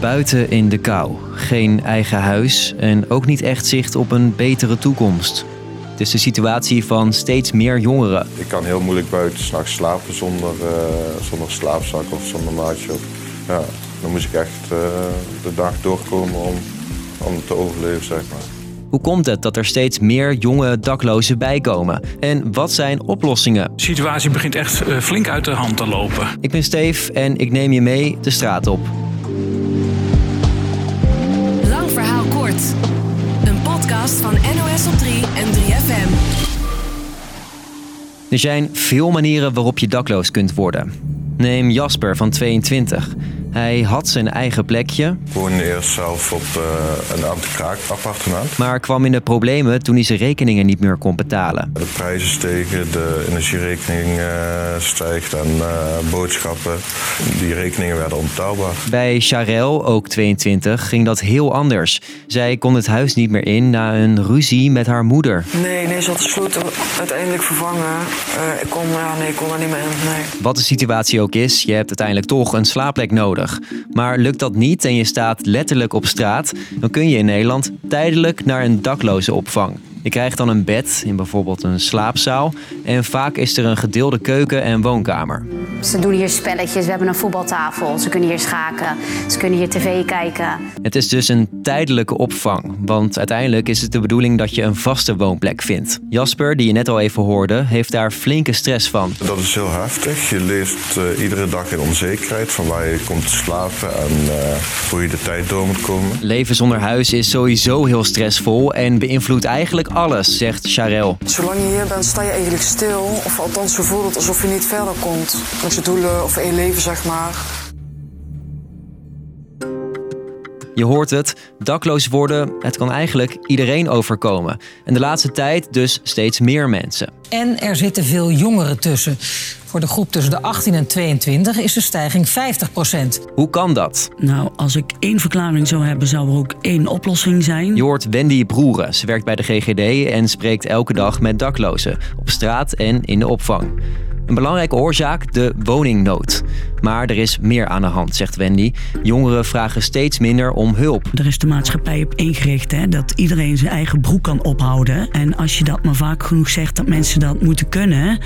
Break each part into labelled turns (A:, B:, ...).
A: buiten in de kou. Geen eigen huis en ook niet echt zicht op een betere toekomst. Het is de situatie van steeds meer jongeren.
B: Ik kan heel moeilijk buiten s'nachts slapen zonder, uh, zonder slaapzak of zonder maatje. Ja, dan moet ik echt uh, de dag doorkomen om, om te overleven, zeg maar.
A: Hoe komt het dat er steeds meer jonge daklozen bijkomen? En wat zijn oplossingen?
C: De situatie begint echt uh, flink uit de hand te lopen.
A: Ik ben Steve en ik neem je mee de straat op.
D: podcast van NOS op 3 en 3FM.
A: Er zijn veel manieren waarop je dakloos kunt worden. Neem Jasper van 22. Hij had zijn eigen plekje.
B: Ik woonde eerst zelf op uh, een appartement.
A: Maar kwam in de problemen toen hij zijn rekeningen niet meer kon betalen.
B: De prijzen stegen, de energierekening uh, stijgt en uh, boodschappen. Die rekeningen werden onbetaalbaar.
A: Bij Charel, ook 22, ging dat heel anders. Zij kon het huis niet meer in na een ruzie met haar moeder.
E: Nee, nee ze had de sloten uiteindelijk vervangen. ik, kon, ja, nee, ik kon er niet meer in. Nee.
A: Wat de situatie ook is, je hebt uiteindelijk toch een slaapplek nodig. Maar lukt dat niet en je staat letterlijk op straat, dan kun je in Nederland tijdelijk naar een dakloze opvang. Je krijgt dan een bed in bijvoorbeeld een slaapzaal. En vaak is er een gedeelde keuken en woonkamer.
F: Ze doen hier spelletjes, we hebben een voetbaltafel. Ze kunnen hier schaken, ze kunnen hier tv kijken.
A: Het is dus een tijdelijke opvang. Want uiteindelijk is het de bedoeling dat je een vaste woonplek vindt. Jasper, die je net al even hoorde, heeft daar flinke stress van.
B: Dat is heel heftig. Je leeft uh, iedere dag in onzekerheid van waar je komt te slapen en uh, hoe je de tijd door moet komen.
A: Leven zonder huis is sowieso heel stressvol en beïnvloedt eigenlijk alles, zegt Charel.
E: Zolang je hier bent, sta je eigenlijk stil. Of althans, zo voelt het alsof je niet verder komt. Met je doelen of in je leven, zeg maar.
A: Je hoort het, dakloos worden, het kan eigenlijk iedereen overkomen. En de laatste tijd dus steeds meer mensen.
G: En er zitten veel jongeren tussen. Voor de groep tussen de 18 en 22 is de stijging 50%
A: Hoe kan dat?
H: Nou, als ik één verklaring zou hebben, zou er ook één oplossing zijn.
A: Je hoort Wendy Broeren. Ze werkt bij de GGD en spreekt elke dag met daklozen. Op straat en in de opvang. Een belangrijke oorzaak, de woningnood. Maar er is meer aan de hand, zegt Wendy. Jongeren vragen steeds minder om hulp.
H: Er is de maatschappij op ingericht hè, dat iedereen zijn eigen broek kan ophouden. En als je dat maar vaak genoeg zegt dat mensen dat moeten kunnen.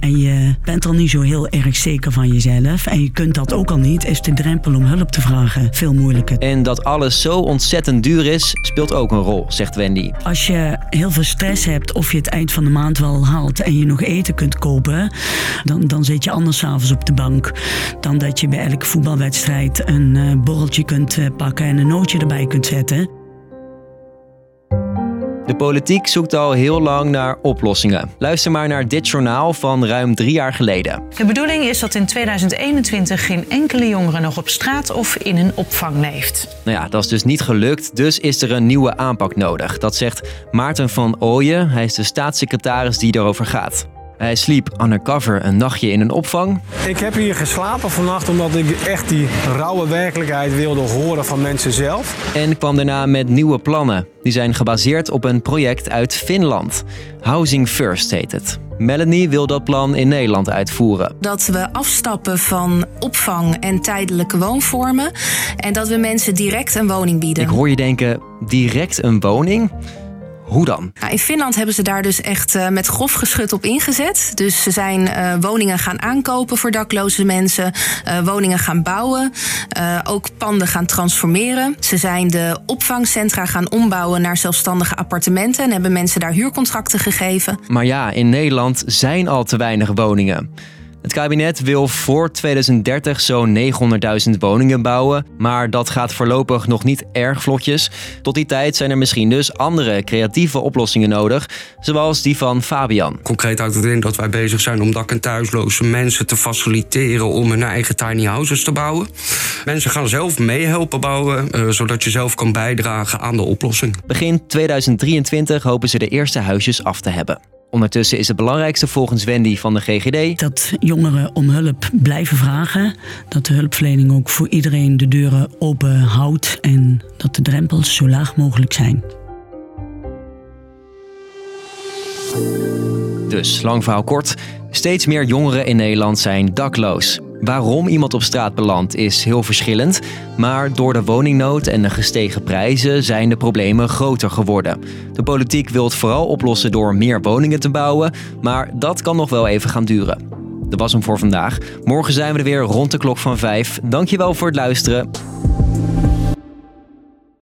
H: en je bent al niet zo heel erg zeker van jezelf. en je kunt dat ook al niet, is de drempel om hulp te vragen veel moeilijker.
A: En dat alles zo ontzettend duur is, speelt ook een rol, zegt Wendy.
H: Als je heel veel stress hebt of je het eind van de maand wel haalt en je nog eten kunt kopen dan, dan zit je anders s'avonds op de bank dan dat je bij elke voetbalwedstrijd een uh, borreltje kunt uh, pakken en een nootje erbij kunt zetten.
A: De politiek zoekt al heel lang naar oplossingen. Luister maar naar dit journaal van ruim drie jaar geleden.
I: De bedoeling is dat in 2021 geen enkele jongere nog op straat of in een opvang leeft.
A: Nou ja, dat is dus niet gelukt, dus is er een nieuwe aanpak nodig. Dat zegt Maarten van Ooyen. Hij is de staatssecretaris die erover gaat. Hij sliep undercover een nachtje in een opvang.
J: Ik heb hier geslapen vannacht omdat ik echt die rauwe werkelijkheid wilde horen van mensen zelf.
A: En kwam daarna met nieuwe plannen. Die zijn gebaseerd op een project uit Finland. Housing First heet het. Melanie wil dat plan in Nederland uitvoeren.
K: Dat we afstappen van opvang en tijdelijke woonvormen en dat we mensen direct een woning bieden.
A: Ik hoor je denken, direct een woning? Hoe dan?
K: in Finland hebben ze daar dus echt uh, met grof geschut op ingezet. Dus ze zijn uh, woningen gaan aankopen voor dakloze mensen, uh, woningen gaan bouwen, ook panden gaan transformeren. Ze zijn de opvangcentra gaan ombouwen naar zelfstandige appartementen en hebben mensen daar huurcontracten gegeven.
A: Maar ja, in Nederland zijn al te weinig woningen. Het kabinet wil voor 2030 zo'n 900.000 woningen bouwen, maar dat gaat voorlopig nog niet erg vlotjes. Tot die tijd zijn er misschien dus andere creatieve oplossingen nodig, zoals die van Fabian.
L: Concreet houdt het in dat wij bezig zijn om dak- en thuisloze mensen te faciliteren om hun eigen tiny houses te bouwen. Mensen gaan zelf meehelpen bouwen, uh, zodat je zelf kan bijdragen aan de oplossing.
A: Begin 2023 hopen ze de eerste huisjes af te hebben. Ondertussen is het belangrijkste volgens Wendy van de GGD
H: dat jongeren om hulp blijven vragen, dat de hulpverlening ook voor iedereen de deuren open houdt en dat de drempels zo laag mogelijk zijn.
A: Dus, lang verhaal kort, steeds meer jongeren in Nederland zijn dakloos. Waarom iemand op straat belandt is heel verschillend, maar door de woningnood en de gestegen prijzen zijn de problemen groter geworden. De politiek wil het vooral oplossen door meer woningen te bouwen, maar dat kan nog wel even gaan duren. Dat was hem voor vandaag. Morgen zijn we er weer rond de klok van 5. Dankjewel voor het luisteren.